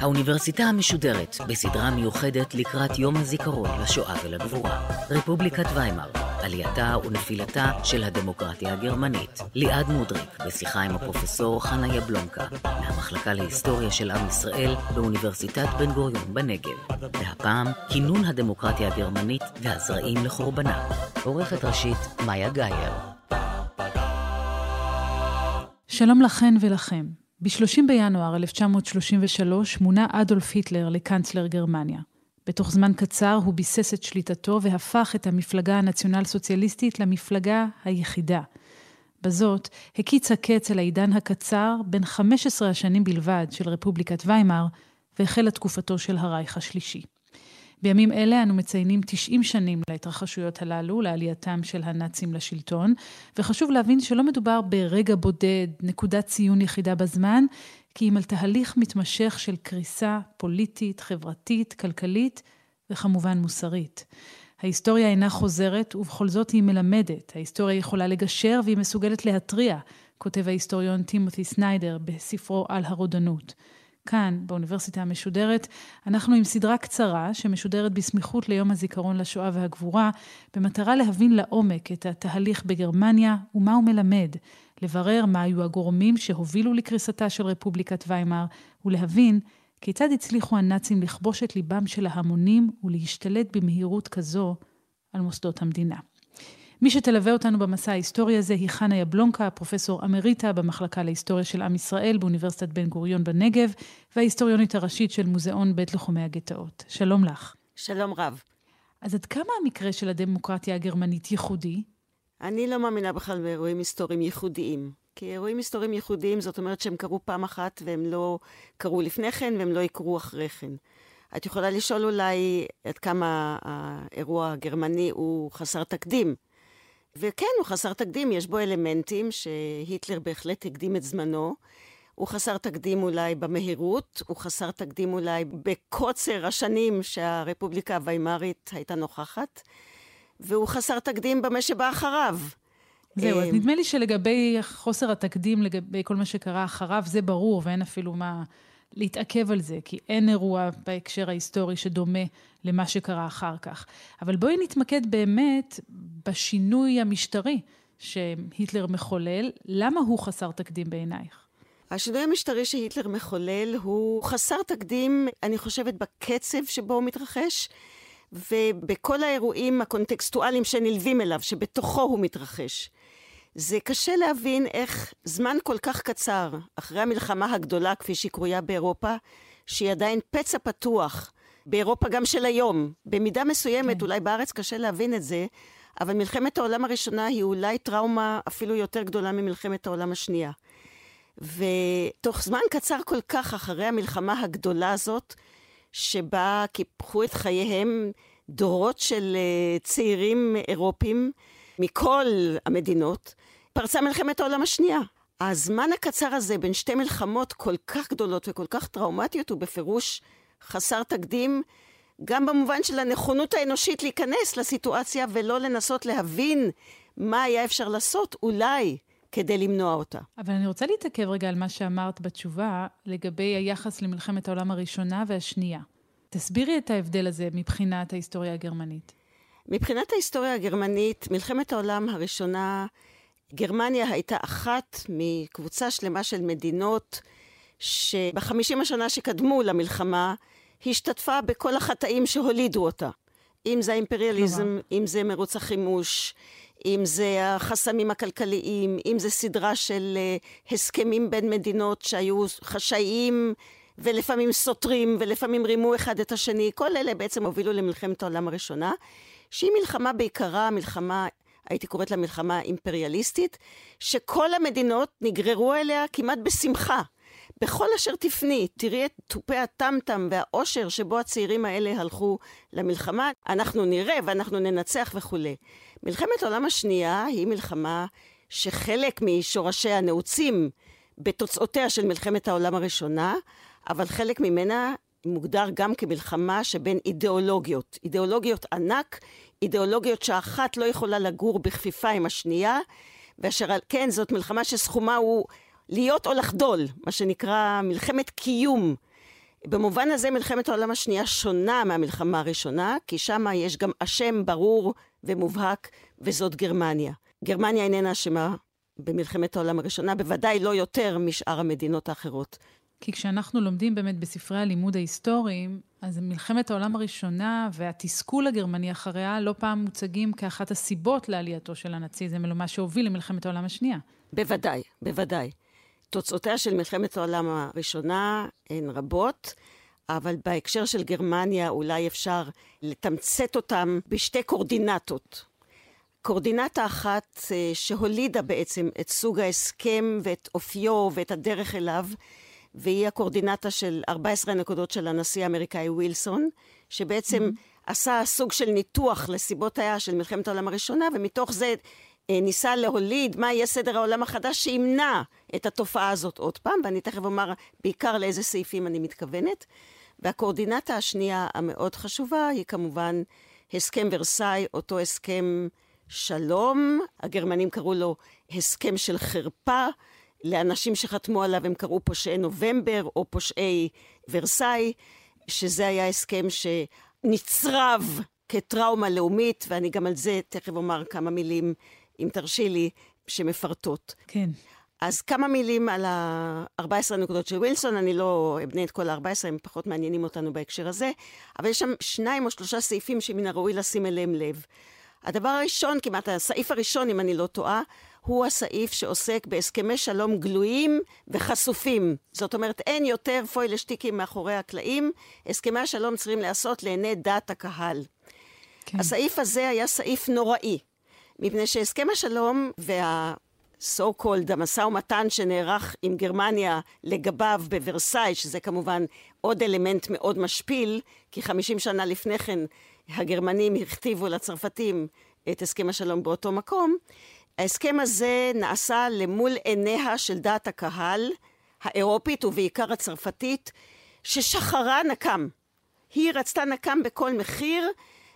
האוניברסיטה המשודרת בסדרה מיוחדת לקראת יום הזיכרון לשואה ולגבורה. רפובליקת ויימאר, עלייתה ונפילתה של הדמוקרטיה הגרמנית. ליעד מודריק, בשיחה עם הפרופסור חנה יבלונקה, מהמחלקה להיסטוריה של עם ישראל באוניברסיטת בן גוריון בנגב. והפעם, כינון הדמוקרטיה הגרמנית והזרעים לחורבנה. עורכת ראשית, מאיה גאייר. שלום לכן ולכם. ב-30 בינואר 1933 מונה אדולף היטלר לקנצלר גרמניה. בתוך זמן קצר הוא ביסס את שליטתו והפך את המפלגה הנציונל סוציאליסטית למפלגה היחידה. בזאת הקיץ הקץ על העידן הקצר בין 15 השנים בלבד של רפובליקת ויימאר והחלה תקופתו של הרייך השלישי. בימים אלה אנו מציינים 90 שנים להתרחשויות הללו, לעלייתם של הנאצים לשלטון, וחשוב להבין שלא מדובר ברגע בודד, נקודת ציון יחידה בזמן, כי אם על תהליך מתמשך של קריסה פוליטית, חברתית, כלכלית וכמובן מוסרית. ההיסטוריה אינה חוזרת, ובכל זאת היא מלמדת. ההיסטוריה יכולה לגשר והיא מסוגלת להתריע, כותב ההיסטוריון טימותי סניידר בספרו על הרודנות. כאן, באוניברסיטה המשודרת, אנחנו עם סדרה קצרה שמשודרת בסמיכות ליום הזיכרון לשואה והגבורה, במטרה להבין לעומק את התהליך בגרמניה ומה הוא מלמד, לברר מה היו הגורמים שהובילו לקריסתה של רפובליקת ויימאר, ולהבין כיצד הצליחו הנאצים לכבוש את ליבם של ההמונים ולהשתלט במהירות כזו על מוסדות המדינה. מי שתלווה אותנו במסע ההיסטורי הזה היא חנה יבלונקה, פרופסור אמריטה במחלקה להיסטוריה של עם ישראל באוניברסיטת בן גוריון בנגב, וההיסטוריונית הראשית של מוזיאון בית לוחמי הגטאות. שלום לך. שלום רב. אז עד כמה המקרה של הדמוקרטיה הגרמנית ייחודי? אני לא מאמינה בכלל באירועים היסטוריים ייחודיים. כי אירועים היסטוריים ייחודיים, זאת אומרת שהם קרו פעם אחת והם לא קרו לפני כן והם לא יקרו אחרי כן. את יכולה לשאול אולי עד כמה האירוע הגרמני הוא חסר תקדים. וכן, הוא חסר תקדים, יש בו אלמנטים שהיטלר בהחלט הקדים את זמנו. הוא חסר תקדים אולי במהירות, הוא חסר תקדים אולי בקוצר השנים שהרפובליקה הוויימרית הייתה נוכחת, והוא חסר תקדים במה שבא אחריו. זהו, אז אה, נדמה לי שלגבי חוסר התקדים, לגבי כל מה שקרה אחריו, זה ברור, ואין אפילו מה להתעכב על זה, כי אין אירוע בהקשר ההיסטורי שדומה למה שקרה אחר כך. אבל בואי נתמקד באמת בשינוי המשטרי שהיטלר מחולל. למה הוא חסר תקדים בעינייך? השינוי המשטרי שהיטלר מחולל הוא חסר תקדים, אני חושבת, בקצב שבו הוא מתרחש, ובכל האירועים הקונטקסטואליים שנלווים אליו, שבתוכו הוא מתרחש. זה קשה להבין איך זמן כל כך קצר, אחרי המלחמה הגדולה, כפי שהיא קרויה באירופה, שהיא עדיין פצע פתוח, באירופה גם של היום. במידה מסוימת, כן. אולי בארץ קשה להבין את זה, אבל מלחמת העולם הראשונה היא אולי טראומה אפילו יותר גדולה ממלחמת העולם השנייה. ותוך זמן קצר כל כך אחרי המלחמה הגדולה הזאת, שבה קיפחו את חייהם דורות של אה, צעירים אירופים מכל המדינות, פרצה מלחמת העולם השנייה. הזמן הקצר הזה בין שתי מלחמות כל כך גדולות וכל כך טראומטיות הוא בפירוש חסר תקדים, גם במובן של הנכונות האנושית להיכנס לסיטואציה ולא לנסות להבין מה היה אפשר לעשות, אולי, כדי למנוע אותה. אבל אני רוצה להתעכב רגע על מה שאמרת בתשובה לגבי היחס למלחמת העולם הראשונה והשנייה. תסבירי את ההבדל הזה מבחינת ההיסטוריה הגרמנית. מבחינת ההיסטוריה הגרמנית, מלחמת העולם הראשונה, גרמניה הייתה אחת מקבוצה שלמה של מדינות שבחמישים השנה שקדמו למלחמה, השתתפה בכל החטאים שהולידו אותה. אם זה האימפריאליזם, אם זה מרוץ החימוש, אם זה החסמים הכלכליים, אם זה סדרה של uh, הסכמים בין מדינות שהיו חשאיים ולפעמים סותרים ולפעמים רימו אחד את השני, כל אלה בעצם הובילו למלחמת העולם הראשונה, שהיא מלחמה בעיקרה, מלחמה, הייתי קוראת לה מלחמה אימפריאליסטית, שכל המדינות נגררו אליה כמעט בשמחה. בכל אשר תפני, תראי את תופי הטמטם והאושר שבו הצעירים האלה הלכו למלחמה, אנחנו נראה ואנחנו ננצח וכולי. מלחמת העולם השנייה היא מלחמה שחלק משורשיה נעוצים בתוצאותיה של מלחמת העולם הראשונה, אבל חלק ממנה מוגדר גם כמלחמה שבין אידיאולוגיות. אידיאולוגיות ענק, אידיאולוגיות שאחת לא יכולה לגור בכפיפה עם השנייה, ואשר על כן זאת מלחמה שסכומה הוא להיות או לחדול, מה שנקרא מלחמת קיום. במובן הזה מלחמת העולם השנייה שונה מהמלחמה הראשונה, כי שם יש גם אשם ברור ומובהק, וזאת גרמניה. גרמניה איננה אשמה במלחמת העולם הראשונה, בוודאי לא יותר משאר המדינות האחרות. כי כשאנחנו לומדים באמת בספרי הלימוד ההיסטוריים, אז מלחמת העולם הראשונה והתסכול הגרמני אחריה לא פעם מוצגים כאחת הסיבות לעלייתו של הנאציזם, אלא מה שהוביל למלחמת העולם השנייה. בוודאי, בוודאי. תוצאותיה של מלחמת העולם הראשונה הן רבות, אבל בהקשר של גרמניה אולי אפשר לתמצת אותן בשתי קורדינטות. קורדינטה אחת אה, שהולידה בעצם את סוג ההסכם ואת אופיו ואת הדרך אליו, והיא הקורדינטה של 14 הנקודות של הנשיא האמריקאי ווילסון, שבעצם mm-hmm. עשה סוג של ניתוח לסיבותיה של מלחמת העולם הראשונה, ומתוך זה אה, ניסה להוליד מה יהיה סדר העולם החדש שימנע את התופעה הזאת עוד פעם, ואני תכף אומר בעיקר לאיזה סעיפים אני מתכוונת. והקורדינטה השנייה המאוד חשובה היא כמובן הסכם ורסאי, אותו הסכם שלום, הגרמנים קראו לו הסכם של חרפה, לאנשים שחתמו עליו הם קראו פושעי נובמבר או פושעי ורסאי, שזה היה הסכם שנצרב כטראומה לאומית, ואני גם על זה תכף אומר כמה מילים, אם תרשי לי, שמפרטות. כן. אז כמה מילים על ה-14 הנקודות של ווילסון, אני לא אבנה את כל ה-14, הם פחות מעניינים אותנו בהקשר הזה, אבל יש שם שניים או שלושה סעיפים שמן הראוי לשים אליהם לב. הדבר הראשון, כמעט הסעיף הראשון, אם אני לא טועה, הוא הסעיף שעוסק בהסכמי שלום גלויים וחשופים. זאת אומרת, אין יותר פוילשטיקים מאחורי הקלעים, הסכמי השלום צריכים להיעשות לעיני דעת הקהל. כן. הסעיף הזה היה סעיף נוראי, מפני שהסכם השלום וה... so called המשא ומתן שנערך עם גרמניה לגביו בוורסאי, שזה כמובן עוד אלמנט מאוד משפיל, כי 50 שנה לפני כן הגרמנים הכתיבו לצרפתים את הסכם השלום באותו מקום, ההסכם הזה נעשה למול עיניה של דעת הקהל האירופית ובעיקר הצרפתית, ששחרה נקם. היא רצתה נקם בכל מחיר,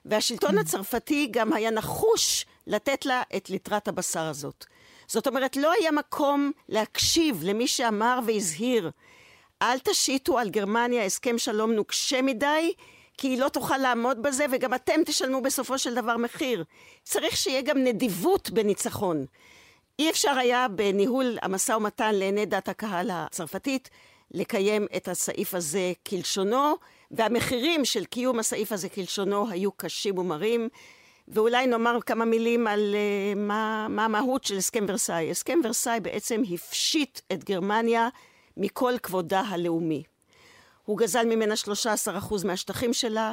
והשלטון הצרפתי גם היה נחוש לתת לה את ליטרת הבשר הזאת. זאת אומרת, לא היה מקום להקשיב למי שאמר והזהיר, אל תשיתו על גרמניה הסכם שלום נוקשה מדי, כי היא לא תוכל לעמוד בזה, וגם אתם תשלמו בסופו של דבר מחיר. צריך שיהיה גם נדיבות בניצחון. אי אפשר היה בניהול המשא ומתן לעיני דת הקהל הצרפתית לקיים את הסעיף הזה כלשונו, והמחירים של קיום הסעיף הזה כלשונו היו קשים ומרים. ואולי נאמר כמה מילים על uh, מה, מה המהות של הסכם ורסאי. הסכם ורסאי בעצם הפשיט את גרמניה מכל כבודה הלאומי. הוא גזל ממנה 13% מהשטחים שלה,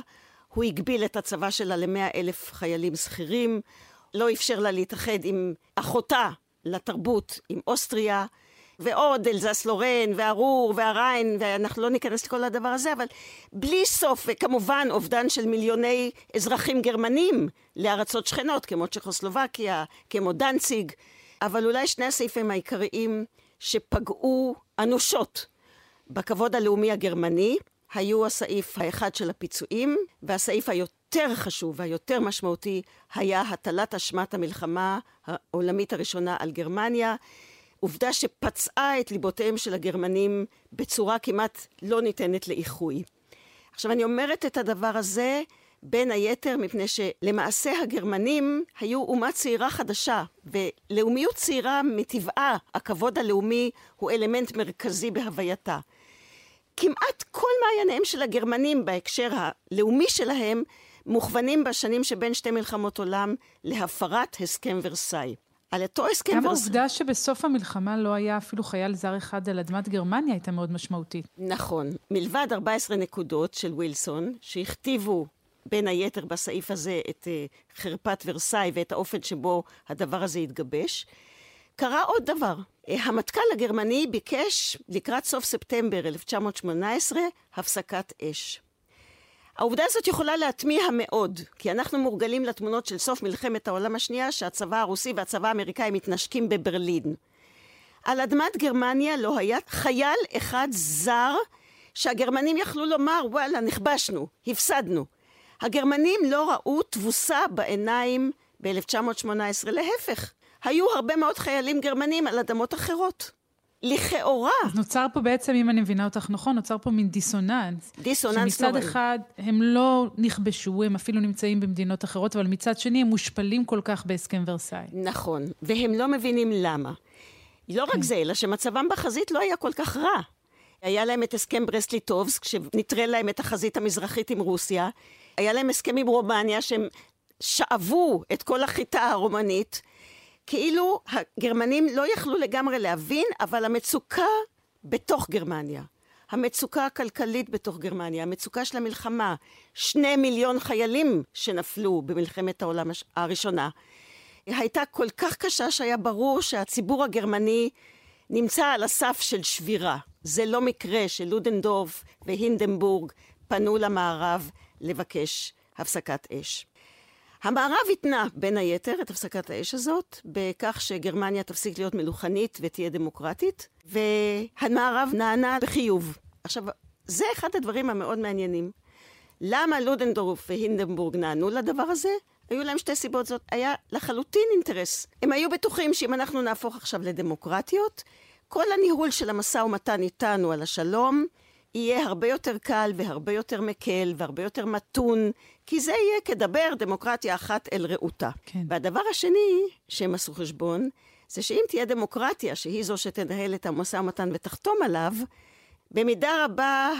הוא הגביל את הצבא שלה ל-100 אלף חיילים שכירים, לא אפשר לה להתאחד עם אחותה לתרבות, עם אוסטריה, ועוד אלזס לורן, והרור, והריין, ואנחנו לא ניכנס לכל הדבר הזה, אבל בלי סוף, וכמובן אובדן של מיליוני אזרחים גרמנים לארצות שכנות, כמו צ'כוסלובקיה, כמו דנציג, אבל אולי שני הסעיפים העיקריים שפגעו אנושות בכבוד הלאומי הגרמני, היו הסעיף האחד של הפיצויים, והסעיף היותר חשוב והיותר משמעותי היה הטלת אשמת המלחמה העולמית הראשונה על גרמניה. עובדה שפצעה את ליבותיהם של הגרמנים בצורה כמעט לא ניתנת לאיחוי. עכשיו אני אומרת את הדבר הזה בין היתר מפני שלמעשה הגרמנים היו אומה צעירה חדשה, ולאומיות צעירה מטבעה, הכבוד הלאומי הוא אלמנט מרכזי בהווייתה. כמעט כל מעייניהם של הגרמנים בהקשר הלאומי שלהם מוכוונים בשנים שבין שתי מלחמות עולם להפרת הסכם ורסאי. על אותו הסכם ורסאי... גם העובדה שבסוף המלחמה לא היה אפילו חייל זר אחד על אדמת גרמניה הייתה מאוד משמעותית. נכון. מלבד 14 נקודות של ווילסון, שהכתיבו בין היתר בסעיף הזה את uh, חרפת ורסאי ואת האופן שבו הדבר הזה התגבש, קרה עוד דבר. Uh, המטכ"ל הגרמני ביקש לקראת סוף ספטמבר 1918 הפסקת אש. העובדה הזאת יכולה להטמיע מאוד, כי אנחנו מורגלים לתמונות של סוף מלחמת העולם השנייה, שהצבא הרוסי והצבא האמריקאי מתנשקים בברלין. על אדמת גרמניה לא היה חייל אחד זר שהגרמנים יכלו לומר, וואלה, נכבשנו, הפסדנו. הגרמנים לא ראו תבוסה בעיניים ב-1918, להפך. היו הרבה מאוד חיילים גרמנים על אדמות אחרות. לכאורה. נוצר פה בעצם, אם אני מבינה אותך נכון, נוצר פה מין דיסוננס. דיסוננס נוראי. שמצד אחד הם לא נכבשו, הם אפילו נמצאים במדינות אחרות, אבל מצד שני הם מושפלים כל כך בהסכם ורסאי. נכון, והם לא מבינים למה. לא רק כן. זה, אלא שמצבם בחזית לא היה כל כך רע. היה להם את הסכם ברסט-ליטובסק, שנטרל להם את החזית המזרחית עם רוסיה. היה להם הסכם עם רומניה, שהם שאבו את כל החיטה הרומנית. כאילו הגרמנים לא יכלו לגמרי להבין, אבל המצוקה בתוך גרמניה, המצוקה הכלכלית בתוך גרמניה, המצוקה של המלחמה, שני מיליון חיילים שנפלו במלחמת העולם הראשונה, הייתה כל כך קשה שהיה ברור שהציבור הגרמני נמצא על הסף של שבירה. זה לא מקרה שלודנדורף והינדנבורג פנו למערב לבקש הפסקת אש. המערב התנה, בין היתר, את הפסקת האש הזאת, בכך שגרמניה תפסיק להיות מלוכנית ותהיה דמוקרטית, והמערב נענה בחיוב. עכשיו, זה אחד הדברים המאוד מעניינים. למה לודנדורף והינדנבורג נענו לדבר הזה? היו להם שתי סיבות. זאת היה לחלוטין אינטרס. הם היו בטוחים שאם אנחנו נהפוך עכשיו לדמוקרטיות, כל הניהול של המשא ומתן איתנו על השלום יהיה הרבה יותר קל והרבה יותר מקל והרבה יותר מתון, כי זה יהיה כדבר דמוקרטיה אחת אל רעותה. כן. והדבר השני שהם עשו חשבון, זה שאם תהיה דמוקרטיה, שהיא זו שתנהל את המשא ומתן ותחתום עליו, במידה רבה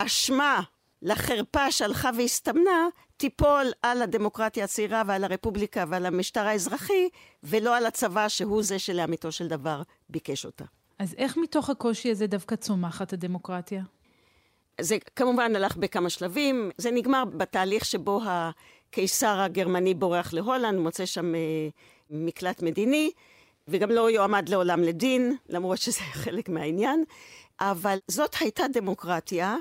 האשמה לחרפה שהלכה והסתמנה, תיפול על הדמוקרטיה הצעירה ועל הרפובליקה ועל המשטר האזרחי, ולא על הצבא שהוא זה שלאמיתו של דבר ביקש אותה. אז איך מתוך הקושי הזה דווקא צומחת הדמוקרטיה? זה כמובן הלך בכמה שלבים. זה נגמר בתהליך שבו הקיסר הגרמני בורח להולנד, מוצא שם אה, מקלט מדיני, וגם לא יועמד לעולם לדין, למרות שזה חלק מהעניין. אבל זאת הייתה דמוקרטיה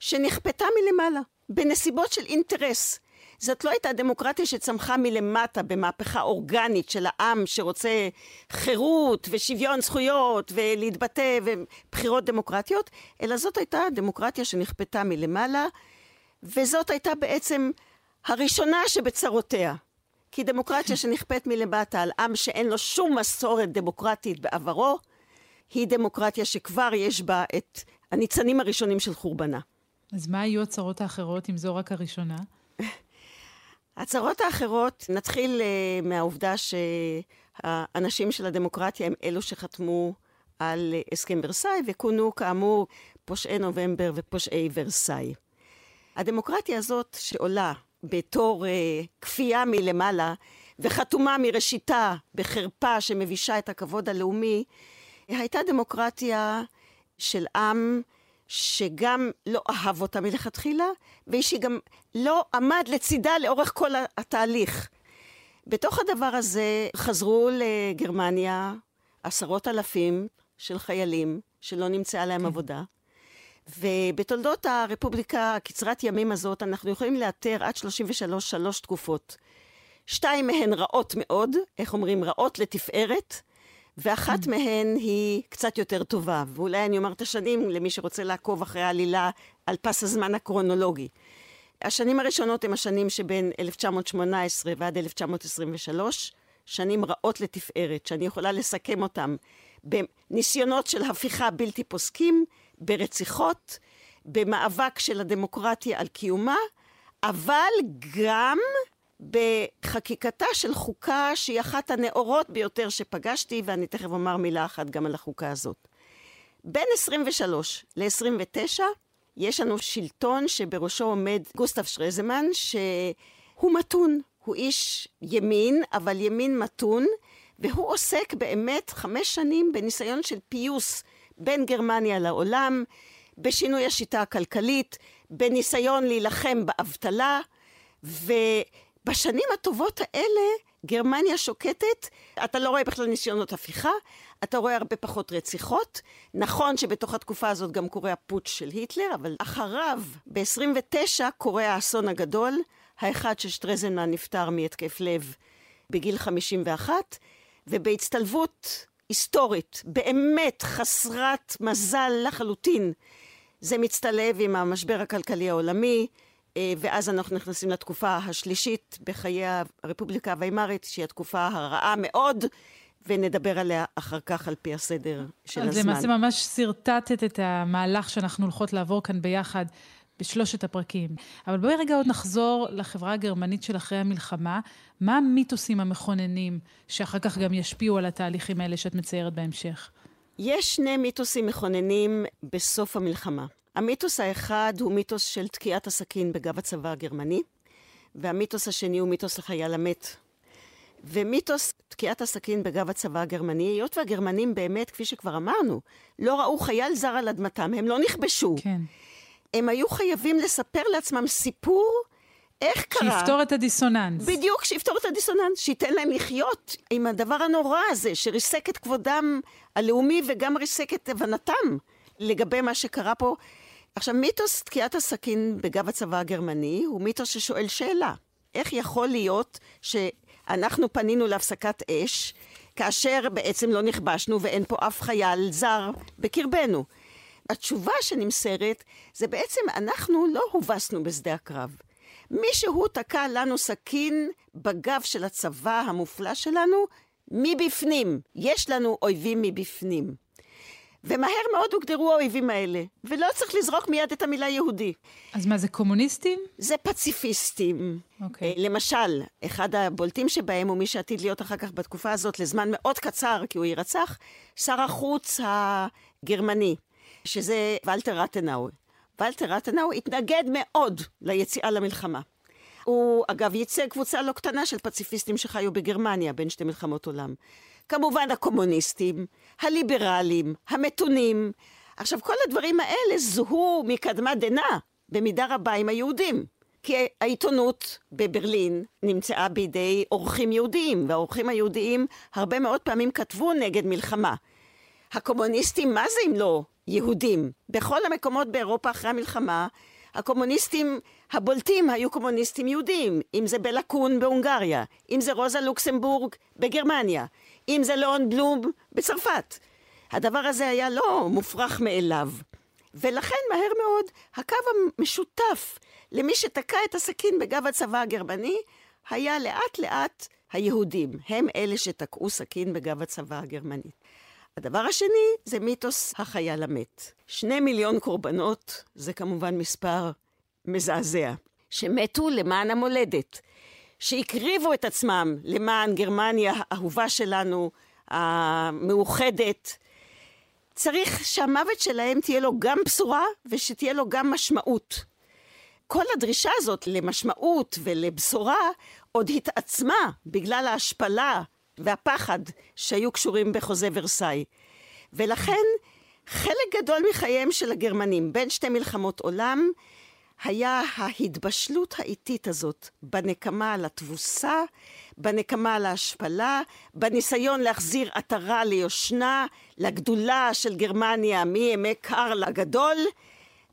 שנכפתה מלמעלה, בנסיבות של אינטרס. זאת לא הייתה דמוקרטיה שצמחה מלמטה במהפכה אורגנית של העם שרוצה חירות ושוויון זכויות ולהתבטא ובחירות דמוקרטיות, אלא זאת הייתה דמוקרטיה שנכפתה מלמעלה, וזאת הייתה בעצם הראשונה שבצרותיה. כי דמוקרטיה שנכפית מלמטה על עם שאין לו שום מסורת דמוקרטית בעברו, היא דמוקרטיה שכבר יש בה את הניצנים הראשונים של חורבנה. אז מה היו הצרות האחרות, אם זו רק הראשונה? הצרות האחרות, נתחיל uh, מהעובדה שהאנשים של הדמוקרטיה הם אלו שחתמו על uh, הסכם ורסאי וכונו כאמור פושעי נובמבר ופושעי ורסאי. הדמוקרטיה הזאת שעולה בתור uh, כפייה מלמעלה וחתומה מראשיתה בחרפה שמבישה את הכבוד הלאומי, הייתה דמוקרטיה של עם שגם לא אהב אותה מלכתחילה, ושגם לא עמד לצידה לאורך כל התהליך. בתוך הדבר הזה חזרו לגרמניה עשרות אלפים של חיילים שלא נמצאה להם כן. עבודה. ובתולדות הרפובליקה הקצרת ימים הזאת אנחנו יכולים לאתר עד 33 שלוש תקופות. שתיים מהן רעות מאוד, איך אומרים? רעות לתפארת, ואחת. מהן היא קצת יותר טובה, ואולי אני אומר את השנים למי שרוצה לעקוב אחרי העלילה על פס הזמן הקרונולוגי. השנים הראשונות הן השנים שבין 1918 ועד 1923, שנים רעות לתפארת, שאני יכולה לסכם אותן בניסיונות של הפיכה בלתי פוסקים, ברציחות, במאבק של הדמוקרטיה על קיומה, אבל גם בחקיקתה של חוקה שהיא אחת הנאורות ביותר שפגשתי, ואני תכף אומר מילה אחת גם על החוקה הזאת. בין 23 ל-29 יש לנו שלטון שבראשו עומד גוסטב שרזמן, שהוא מתון, הוא איש ימין, אבל ימין מתון, והוא עוסק באמת חמש שנים בניסיון של פיוס בין גרמניה לעולם, בשינוי השיטה הכלכלית, בניסיון להילחם באבטלה, ו... בשנים הטובות האלה, גרמניה שוקטת, אתה לא רואה בכלל ניסיונות הפיכה, אתה רואה הרבה פחות רציחות. נכון שבתוך התקופה הזאת גם קורה הפוטש של היטלר, אבל אחריו, ב-29, קורה האסון הגדול, האחד ששטרזנמן נפטר מהתקף לב בגיל 51, ובהצטלבות היסטורית, באמת חסרת מזל לחלוטין, זה מצטלב עם המשבר הכלכלי העולמי, ואז אנחנו נכנסים לתקופה השלישית בחיי הרפובליקה הוויימרית, שהיא התקופה הרעה מאוד, ונדבר עליה אחר כך על פי הסדר של אז הזמן. אז למעשה ממש שרטטת את המהלך שאנחנו הולכות לעבור כאן ביחד בשלושת הפרקים. אבל בואי רגע עוד נחזור לחברה הגרמנית של אחרי המלחמה. מה המיתוסים המכוננים שאחר כך גם ישפיעו על התהליכים האלה שאת מציירת בהמשך? יש שני מיתוסים מכוננים בסוף המלחמה. המיתוס האחד הוא מיתוס של תקיעת הסכין בגב הצבא הגרמני, והמיתוס השני הוא מיתוס החייל המת. ומיתוס תקיעת הסכין בגב הצבא הגרמני, היות והגרמנים באמת, כפי שכבר אמרנו, לא ראו חייל זר על אדמתם, הם לא נכבשו. כן. הם היו חייבים לספר לעצמם סיפור איך קרה. שיפתור את הדיסוננס. בדיוק, שיפתור את הדיסוננס, שייתן להם לחיות עם הדבר הנורא הזה, שריסק את כבודם הלאומי וגם ריסק את הבנתם לגבי מה שקרה פה. עכשיו, מיתוס תקיעת הסכין בגב הצבא הגרמני הוא מיתוס ששואל שאלה. איך יכול להיות שאנחנו פנינו להפסקת אש, כאשר בעצם לא נכבשנו ואין פה אף חייל זר בקרבנו? התשובה שנמסרת זה בעצם אנחנו לא הובסנו בשדה הקרב. מישהו תקע לנו סכין בגב של הצבא המופלא שלנו מבפנים. יש לנו אויבים מבפנים. ומהר מאוד הוגדרו האויבים האלה, ולא צריך לזרוק מיד את המילה יהודי. אז מה זה קומוניסטים? זה פציפיסטים. אוקיי. אה, למשל, אחד הבולטים שבהם הוא מי שעתיד להיות אחר כך בתקופה הזאת לזמן מאוד קצר, כי הוא יירצח, שר החוץ הגרמני, שזה ולטר רטנאו. ולטר רטנאו התנגד מאוד ליציאה למלחמה. הוא, אגב, ייצג קבוצה לא קטנה של פציפיסטים שחיו בגרמניה בין שתי מלחמות עולם. כמובן הקומוניסטים, הליברלים, המתונים. עכשיו, כל הדברים האלה זוהו מקדמת דנא, במידה רבה עם היהודים. כי העיתונות בברלין נמצאה בידי עורכים יהודיים, והעורכים היהודיים הרבה מאוד פעמים כתבו נגד מלחמה. הקומוניסטים, מה זה אם לא יהודים? בכל המקומות באירופה אחרי המלחמה, הקומוניסטים הבולטים היו קומוניסטים יהודים, אם זה בלקון בהונגריה, אם זה רוזה לוקסמבורג בגרמניה, אם זה לאון בלום בצרפת. הדבר הזה היה לא מופרך מאליו. ולכן מהר מאוד הקו המשותף למי שתקע את הסכין בגב הצבא הגרמני היה לאט לאט היהודים. הם אלה שתקעו סכין בגב הצבא הגרמני. הדבר השני זה מיתוס החייל המת. שני מיליון קורבנות זה כמובן מספר מזעזע, שמתו למען המולדת, שהקריבו את עצמם למען גרמניה האהובה שלנו, המאוחדת. צריך שהמוות שלהם תהיה לו גם בשורה ושתהיה לו גם משמעות. כל הדרישה הזאת למשמעות ולבשורה עוד התעצמה בגלל ההשפלה והפחד שהיו קשורים בחוזה ורסאי. ולכן חלק גדול מחייהם של הגרמנים בין שתי מלחמות עולם היה ההתבשלות האיטית הזאת בנקמה על התבוסה, בנקמה על ההשפלה, בניסיון להחזיר עטרה ליושנה, לגדולה של גרמניה מימי קרל הגדול,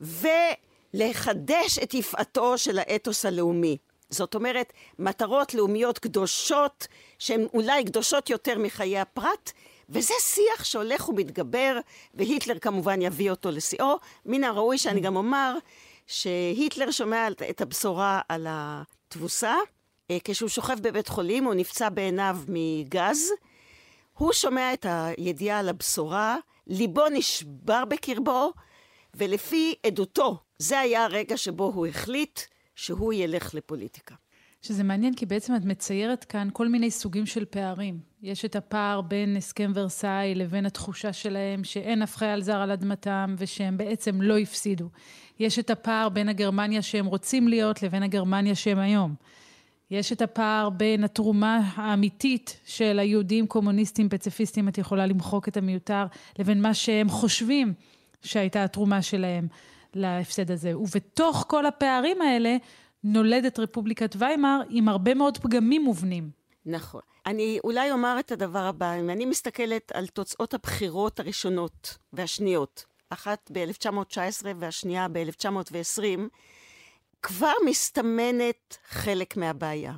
ולחדש את יפעתו של האתוס הלאומי. זאת אומרת, מטרות לאומיות קדושות, שהן אולי קדושות יותר מחיי הפרט, וזה שיח שהולך ומתגבר, והיטלר כמובן יביא אותו לשיאו. מן הראוי שאני גם אומר שהיטלר שומע את הבשורה על התבוסה, אה, כשהוא שוכב בבית חולים, הוא נפצע בעיניו מגז, הוא שומע את הידיעה על הבשורה, ליבו נשבר בקרבו, ולפי עדותו, זה היה הרגע שבו הוא החליט שהוא ילך לפוליטיקה. שזה מעניין, כי בעצם את מציירת כאן כל מיני סוגים של פערים. יש את הפער בין הסכם ורסאי לבין התחושה שלהם שאין אף חייל זר על אדמתם ושהם בעצם לא הפסידו. יש את הפער בין הגרמניה שהם רוצים להיות לבין הגרמניה שהם היום. יש את הפער בין התרומה האמיתית של היהודים קומוניסטים, פציפיסטים, את יכולה למחוק את המיותר, לבין מה שהם חושבים שהייתה התרומה שלהם להפסד הזה. ובתוך כל הפערים האלה נולדת רפובליקת ויימאר עם הרבה מאוד פגמים מובנים. נכון. אני אולי אומר את הדבר הבא, אם אני מסתכלת על תוצאות הבחירות הראשונות והשניות, אחת ב-1919 והשנייה ב-1920, כבר מסתמנת חלק מהבעיה.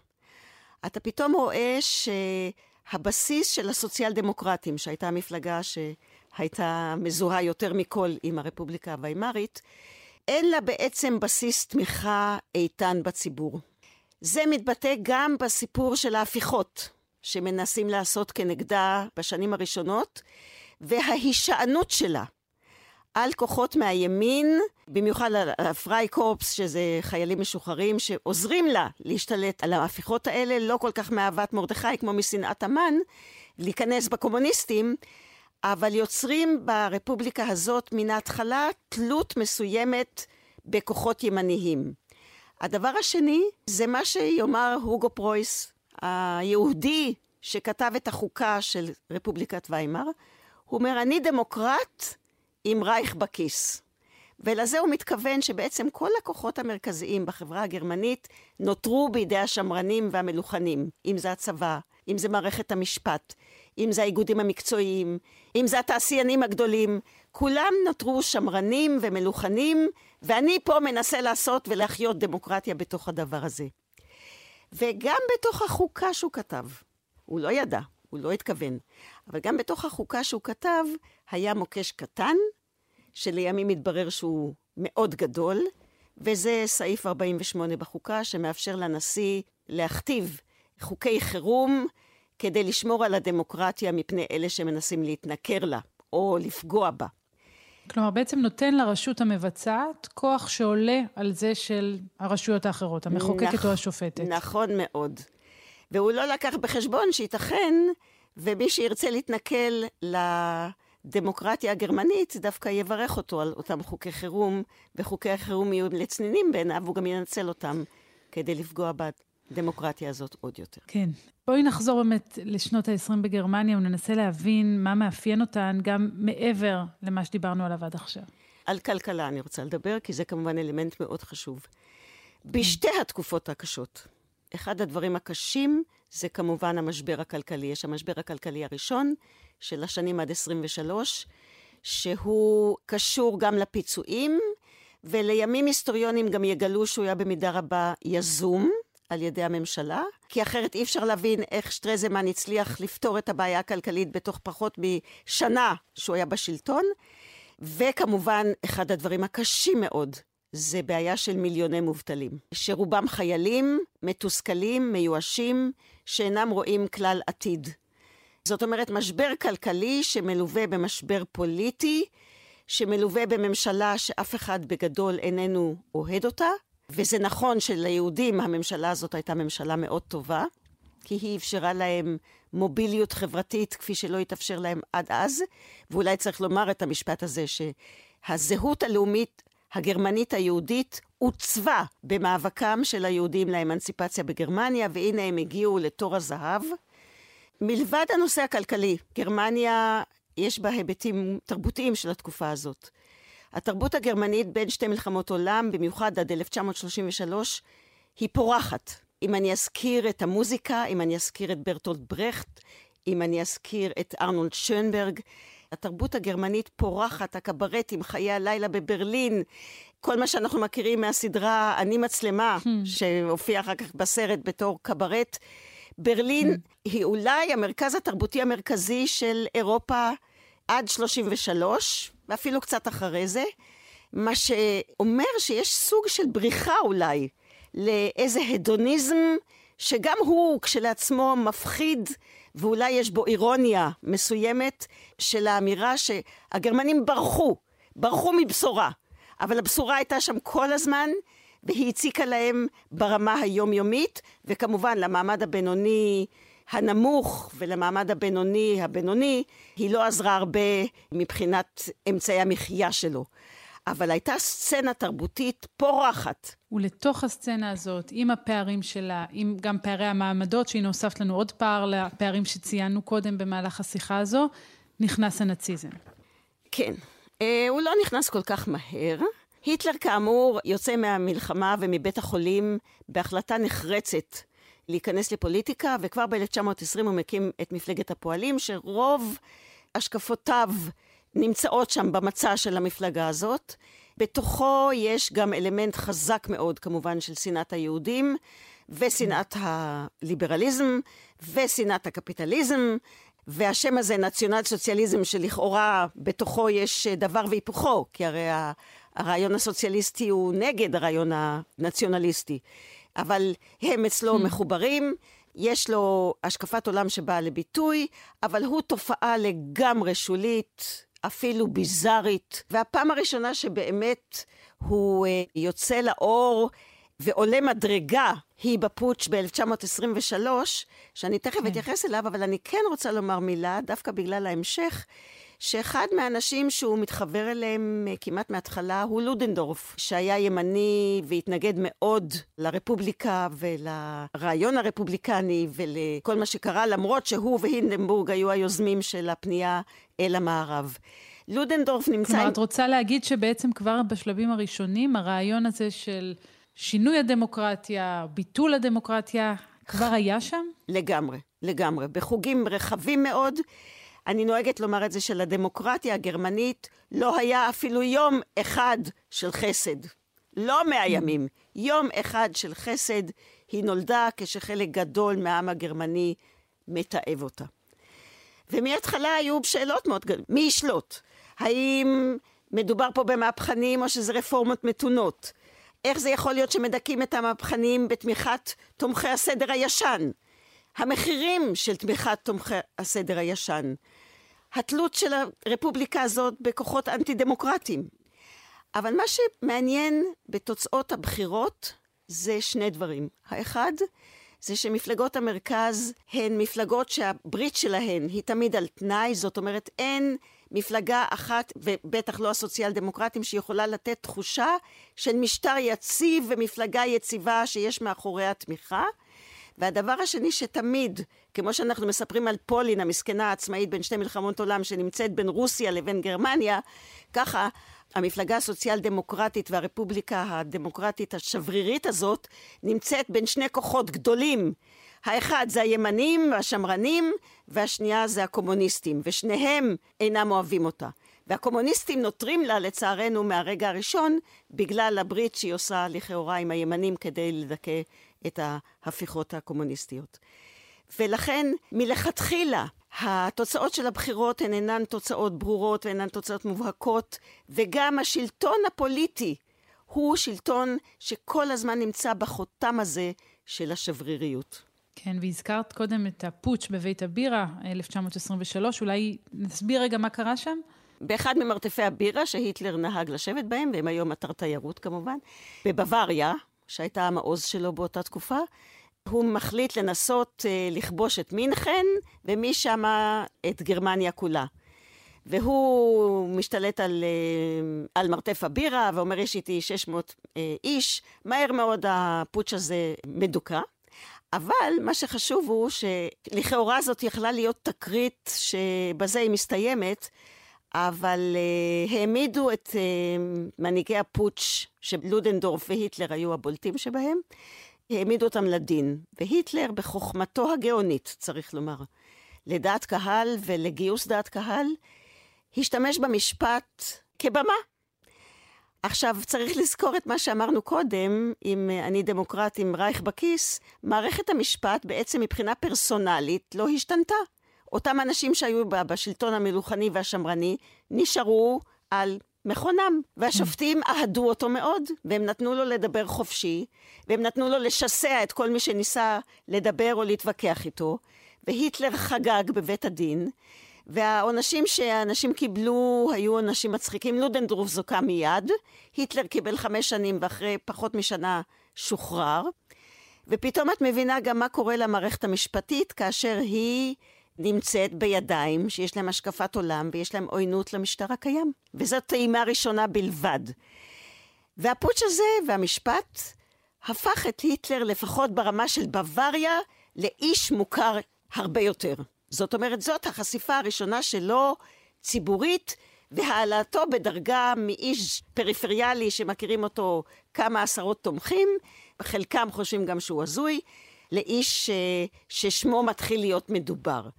אתה פתאום רואה שהבסיס של הסוציאל דמוקרטים, שהייתה המפלגה שהייתה מזוהה יותר מכל עם הרפובליקה הוויימארית, אין לה בעצם בסיס תמיכה איתן בציבור. זה מתבטא גם בסיפור של ההפיכות שמנסים לעשות כנגדה בשנים הראשונות, וההישענות שלה על כוחות מהימין, במיוחד על הפרייקורפס, שזה חיילים משוחררים שעוזרים לה להשתלט על ההפיכות האלה, לא כל כך מאהבת מרדכי כמו משנאת המן, להילחם בקומוניסטים, אבל יוצרים ברפובליקה הזאת מן ההתחלה תלות מסוימת בכוחות ימניים. הדבר השני זה מה שיאמר הוגו פרויס, היהודי שכתב את החוקה של רפובליקת ויימאר. הוא אומר, אני דמוקרט עם רייך בכיס. ולזה הוא מתכוון שבעצם כל הכוחות המרכזיים בחברה הגרמנית נותרו בידי השמרנים והמלוכנים, אם זה הצבא, אם זה מערכת המשפט, אם זה האיגודים המקצועיים, אם זה התעשיינים הגדולים, כולם נותרו שמרנים ומלוכנים, ואני פה מנסה לעשות ולהחיות דמוקרטיה בתוך הדבר הזה. וגם בתוך החוקה שהוא כתב, הוא לא ידע, הוא לא התכוון, אבל גם בתוך החוקה שהוא כתב, היה מוקש קטן, שלימים התברר שהוא מאוד גדול, וזה סעיף 48 בחוקה, שמאפשר לנשיא להכתיב חוקי חירום כדי לשמור על הדמוקרטיה מפני אלה שמנסים להתנכר לה, או לפגוע בה. כלומר, בעצם נותן לרשות המבצעת כוח שעולה על זה של הרשויות האחרות, המחוקקת נכ... או השופטת. נכון מאוד. והוא לא לקח בחשבון שייתכן, ומי שירצה להתנכל לדמוקרטיה הגרמנית, דווקא יברך אותו על אותם חוקי חירום, וחוקי החירום יהיו לצנינים בעיניו, הוא גם ינצל אותם כדי לפגוע בדמוקרטיה הזאת עוד יותר. כן. בואי נחזור באמת לשנות ה-20 בגרמניה וננסה להבין מה מאפיין אותן גם מעבר למה שדיברנו עליו עד עכשיו. על כלכלה אני רוצה לדבר, כי זה כמובן אלמנט מאוד חשוב. בשתי התקופות הקשות, אחד הדברים הקשים זה כמובן המשבר הכלכלי. יש המשבר הכלכלי הראשון של השנים עד 23, שהוא קשור גם לפיצויים, ולימים היסטוריונים גם יגלו שהוא היה במידה רבה יזום. על ידי הממשלה, כי אחרת אי אפשר להבין איך שטרזמן הצליח לפתור את הבעיה הכלכלית בתוך פחות משנה שהוא היה בשלטון. וכמובן, אחד הדברים הקשים מאוד זה בעיה של מיליוני מובטלים, שרובם חיילים, מתוסכלים, מיואשים, שאינם רואים כלל עתיד. זאת אומרת, משבר כלכלי שמלווה במשבר פוליטי, שמלווה בממשלה שאף אחד בגדול איננו אוהד אותה, וזה נכון שליהודים הממשלה הזאת הייתה ממשלה מאוד טובה, כי היא אפשרה להם מוביליות חברתית כפי שלא התאפשר להם עד אז, ואולי צריך לומר את המשפט הזה, שהזהות הלאומית הגרמנית היהודית עוצבה במאבקם של היהודים לאמנציפציה בגרמניה, והנה הם הגיעו לתור הזהב. מלבד הנושא הכלכלי, גרמניה יש בה היבטים תרבותיים של התקופה הזאת. התרבות הגרמנית בין שתי מלחמות עולם, במיוחד עד 1933, היא פורחת. אם אני אזכיר את המוזיקה, אם אני אזכיר את ברטולד ברכט, אם אני אזכיר את ארנולד שönברג, התרבות הגרמנית פורחת, הקברטים, חיי הלילה בברלין, כל מה שאנחנו מכירים מהסדרה "אני מצלמה", hmm. שהופיע אחר כך בסרט בתור קברט. ברלין hmm. היא אולי המרכז התרבותי המרכזי של אירופה עד 33, ואפילו קצת אחרי זה, מה שאומר שיש סוג של בריחה אולי לאיזה הדוניזם שגם הוא כשלעצמו מפחיד ואולי יש בו אירוניה מסוימת של האמירה שהגרמנים ברחו, ברחו מבשורה, אבל הבשורה הייתה שם כל הזמן והיא הציקה להם ברמה היומיומית וכמובן למעמד הבינוני הנמוך ולמעמד הבינוני הבינוני, היא לא עזרה הרבה מבחינת אמצעי המחיה שלו. אבל הייתה סצנה תרבותית פורחת. ולתוך הסצנה הזאת, עם הפערים שלה, עם גם פערי המעמדות, שהנה הוספת לנו עוד פער לפערים שציינו קודם במהלך השיחה הזו, נכנס הנאציזם. כן. אה, הוא לא נכנס כל כך מהר. היטלר כאמור יוצא מהמלחמה ומבית החולים בהחלטה נחרצת להיכנס לפוליטיקה, וכבר ב-1920 הוא מקים את מפלגת הפועלים, שרוב השקפותיו נמצאות שם במצע של המפלגה הזאת. בתוכו יש גם אלמנט חזק מאוד, כמובן, של שנאת היהודים, ושנאת הליברליזם, ושנאת הקפיטליזם, והשם הזה, נציונל סוציאליזם, שלכאורה בתוכו יש דבר והיפוכו, כי הרי הרעיון הסוציאליסטי הוא נגד הרעיון הנציונליסטי, אבל הם אצלו hmm. מחוברים. יש לו השקפת עולם שבאה לביטוי, אבל הוא תופעה לגמרי שולית, אפילו ביזארית. והפעם הראשונה שבאמת הוא אה, יוצא לאור ועולה מדרגה היא בפוטש ב-1923, שאני תכף כן. אתייחס אליו, אבל אני כן רוצה לומר מילה, דווקא בגלל ההמשך, שאחד מהאנשים שהוא מתחבר אליהם אה, כמעט מההתחלה הוא לודנדורף, שהיה ימני והתנגד מאוד לרפובליקה ולרעיון הרפובליקני ולכל מה שקרה, למרות שהוא והינדנבורג היו היוזמים של הפנייה אל המערב. לודנדורף נמצא... כלומר, את רוצה להגיד שבעצם כבר בשלבים הראשונים, הרעיון הזה של שינוי הדמוקרטיה, ביטול הדמוקרטיה, כבר היה שם? לגמרי, לגמרי. בחוגים רחבים מאוד. אני נוהגת לומר את זה שלדמוקרטיה הגרמנית לא היה אפילו יום אחד של חסד. לא מאה ימים, יום אחד של חסד. היא נולדה כשחלק גדול מהעם הגרמני מתעב אותה. ומההתחלה היו שאלות מאוד גדולות, מי ישלוט? האם מדובר פה במהפכנים או שזה רפורמות מתונות? איך זה יכול להיות שמדכאים את המהפכנים בתמיכת תומכי הסדר הישן? המחירים של תמיכת תומכי הסדר הישן. התלות של הרפובליקה הזאת בכוחות אנטי דמוקרטיים. אבל מה שמעניין בתוצאות הבחירות זה שני דברים. האחד, זה שמפלגות המרכז הן מפלגות שהברית שלהן היא תמיד על תנאי, זאת אומרת אין מפלגה אחת, ובטח לא הסוציאל דמוקרטים, שיכולה לתת תחושה של משטר יציב ומפלגה יציבה שיש מאחוריה תמיכה. והדבר השני שתמיד, כמו שאנחנו מספרים על פולין המסכנה העצמאית בין שתי מלחמות עולם שנמצאת בין רוסיה לבין גרמניה, ככה המפלגה הסוציאל דמוקרטית והרפובליקה הדמוקרטית השברירית הזאת נמצאת בין שני כוחות גדולים. האחד זה הימנים והשמרנים, והשנייה זה הקומוניסטים, ושניהם אינם אוהבים אותה. והקומוניסטים נותרים לה, לצערנו, מהרגע הראשון, בגלל הברית שהיא עושה לכאורה עם הימנים כדי לדכא את ההפיכות הקומוניסטיות. ולכן, מלכתחילה, התוצאות של הבחירות הן אינן תוצאות ברורות ואינן תוצאות מובהקות, וגם השלטון הפוליטי הוא שלטון שכל הזמן נמצא בחותם הזה של השבריריות. כן, והזכרת קודם את הפוטש בבית הבירה, 1923, אולי נסביר רגע מה קרה שם? באחד ממרתפי הבירה שהיטלר נהג לשבת בהם, והם היום אתר תיירות כמובן, בבוואריה, שהייתה המעוז שלו באותה תקופה, הוא מחליט לנסות אה, לכבוש את מינכן, ומשם את גרמניה כולה. והוא משתלט על, אה, על מרתף הבירה ואומר, יש איתי 600 אה, איש, מהר מאוד הפוטש הזה מדוכא. אבל מה שחשוב הוא שלכאורה זאת יכלה להיות תקרית שבזה היא מסתיימת, אבל uh, העמידו את uh, מנהיגי הפוטש, שלודנדורף והיטלר היו הבולטים שבהם, העמידו אותם לדין. והיטלר, בחוכמתו הגאונית, צריך לומר, לדעת קהל ולגיוס דעת קהל, השתמש במשפט כבמה. עכשיו, צריך לזכור את מה שאמרנו קודם, אם אני דמוקרט עם רייך בכיס, מערכת המשפט בעצם מבחינה פרסונלית לא השתנתה. אותם אנשים שהיו בשלטון המלוכני והשמרני נשארו על מכונם, והשופטים אהדו אותו מאוד, והם נתנו לו לדבר חופשי, והם נתנו לו לשסע את כל מי שניסה לדבר או להתווכח איתו, והיטלר חגג בבית הדין, והעונשים שהאנשים קיבלו היו עונשים מצחיקים. לודנדרוף זוכה מיד, היטלר קיבל חמש שנים ואחרי פחות משנה שוחרר. ופתאום את מבינה גם מה קורה למערכת המשפטית כאשר היא נמצאת בידיים שיש להם השקפת עולם ויש להם עוינות למשטר הקיים. וזאת טעימה ראשונה בלבד. והפוטש הזה והמשפט הפך את היטלר, לפחות ברמה של בוואריה, לאיש מוכר הרבה יותר. זאת אומרת, זאת החשיפה הראשונה שלו ציבורית, והעלאתו בדרגה מאיש פריפריאלי שמכירים אותו כמה עשרות תומכים, חלקם חושבים גם שהוא הזוי, לאיש. אה, ששמו מתחיל להיות מדובר.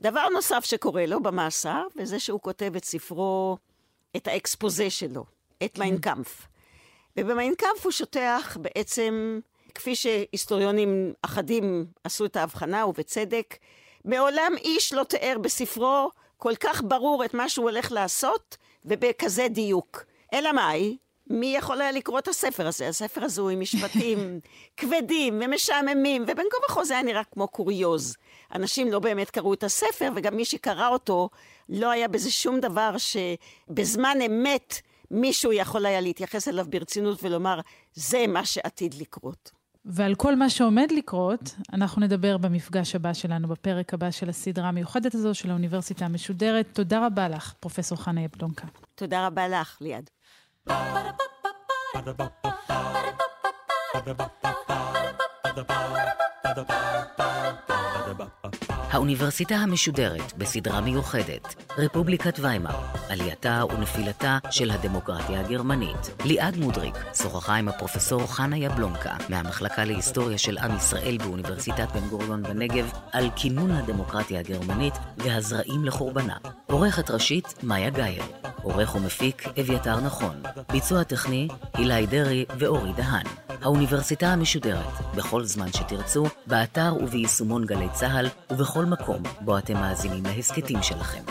דבר נוסף שקורה לו במאסר, וזה שהוא כותב את ספרו, את האקספוזה שלו, את כן. מיינקאמפ. ובמיינקאמפ הוא שוטח בעצם, כפי שהיסטוריונים אחדים עשו את ההבחנה, ובצדק, מעולם איש לא תיאר בספרו כל כך ברור את מה שהוא הולך לעשות, ובכזה דיוק. אלא מאי? מי יכול היה לקרוא את הספר הזה? הספר הזה הוא עם משפטים כבדים ומשעממים, ובין כה וכה זה היה נראה כמו קוריוז. אנשים לא באמת קראו את הספר, וגם מי שקרא אותו, לא היה בזה שום דבר שבזמן אמת מישהו יכול היה להתייחס אליו ברצינות ולומר, זה מה שעתיד לקרות. ועל כל מה שעומד לקרות, אנחנו נדבר במפגש הבא שלנו, בפרק הבא של הסדרה המיוחדת הזו של האוניברסיטה המשודרת. תודה רבה לך, פרופ' חנה יבלונקה. תודה רבה לך, ליעד. Ba-ba-ba-ba. האוניברסיטה המשודרת בסדרה מיוחדת, רפובליקת ויימאר, עלייתה ונפילתה של הדמוקרטיה הגרמנית. ליעד מודריק שוחחה עם הפרופסור חנה יבלונקה מהמחלקה להיסטוריה של עם ישראל באוניברסיטת בן גוריון בנגב על כינון הדמוקרטיה הגרמנית והזרעים לחורבנה. עורכת ראשית, מאיה גאייר. עורך ומפיק, אביתר נכון. ביצוע טכני, הילי דרעי ואורי דהן. האוניברסיטה המשודרת, בכל זמן שתרצו, באתר וביישומון גלי צה"ל ובכל בכל מקום בו אתם מאזינים להסכתים שלכם.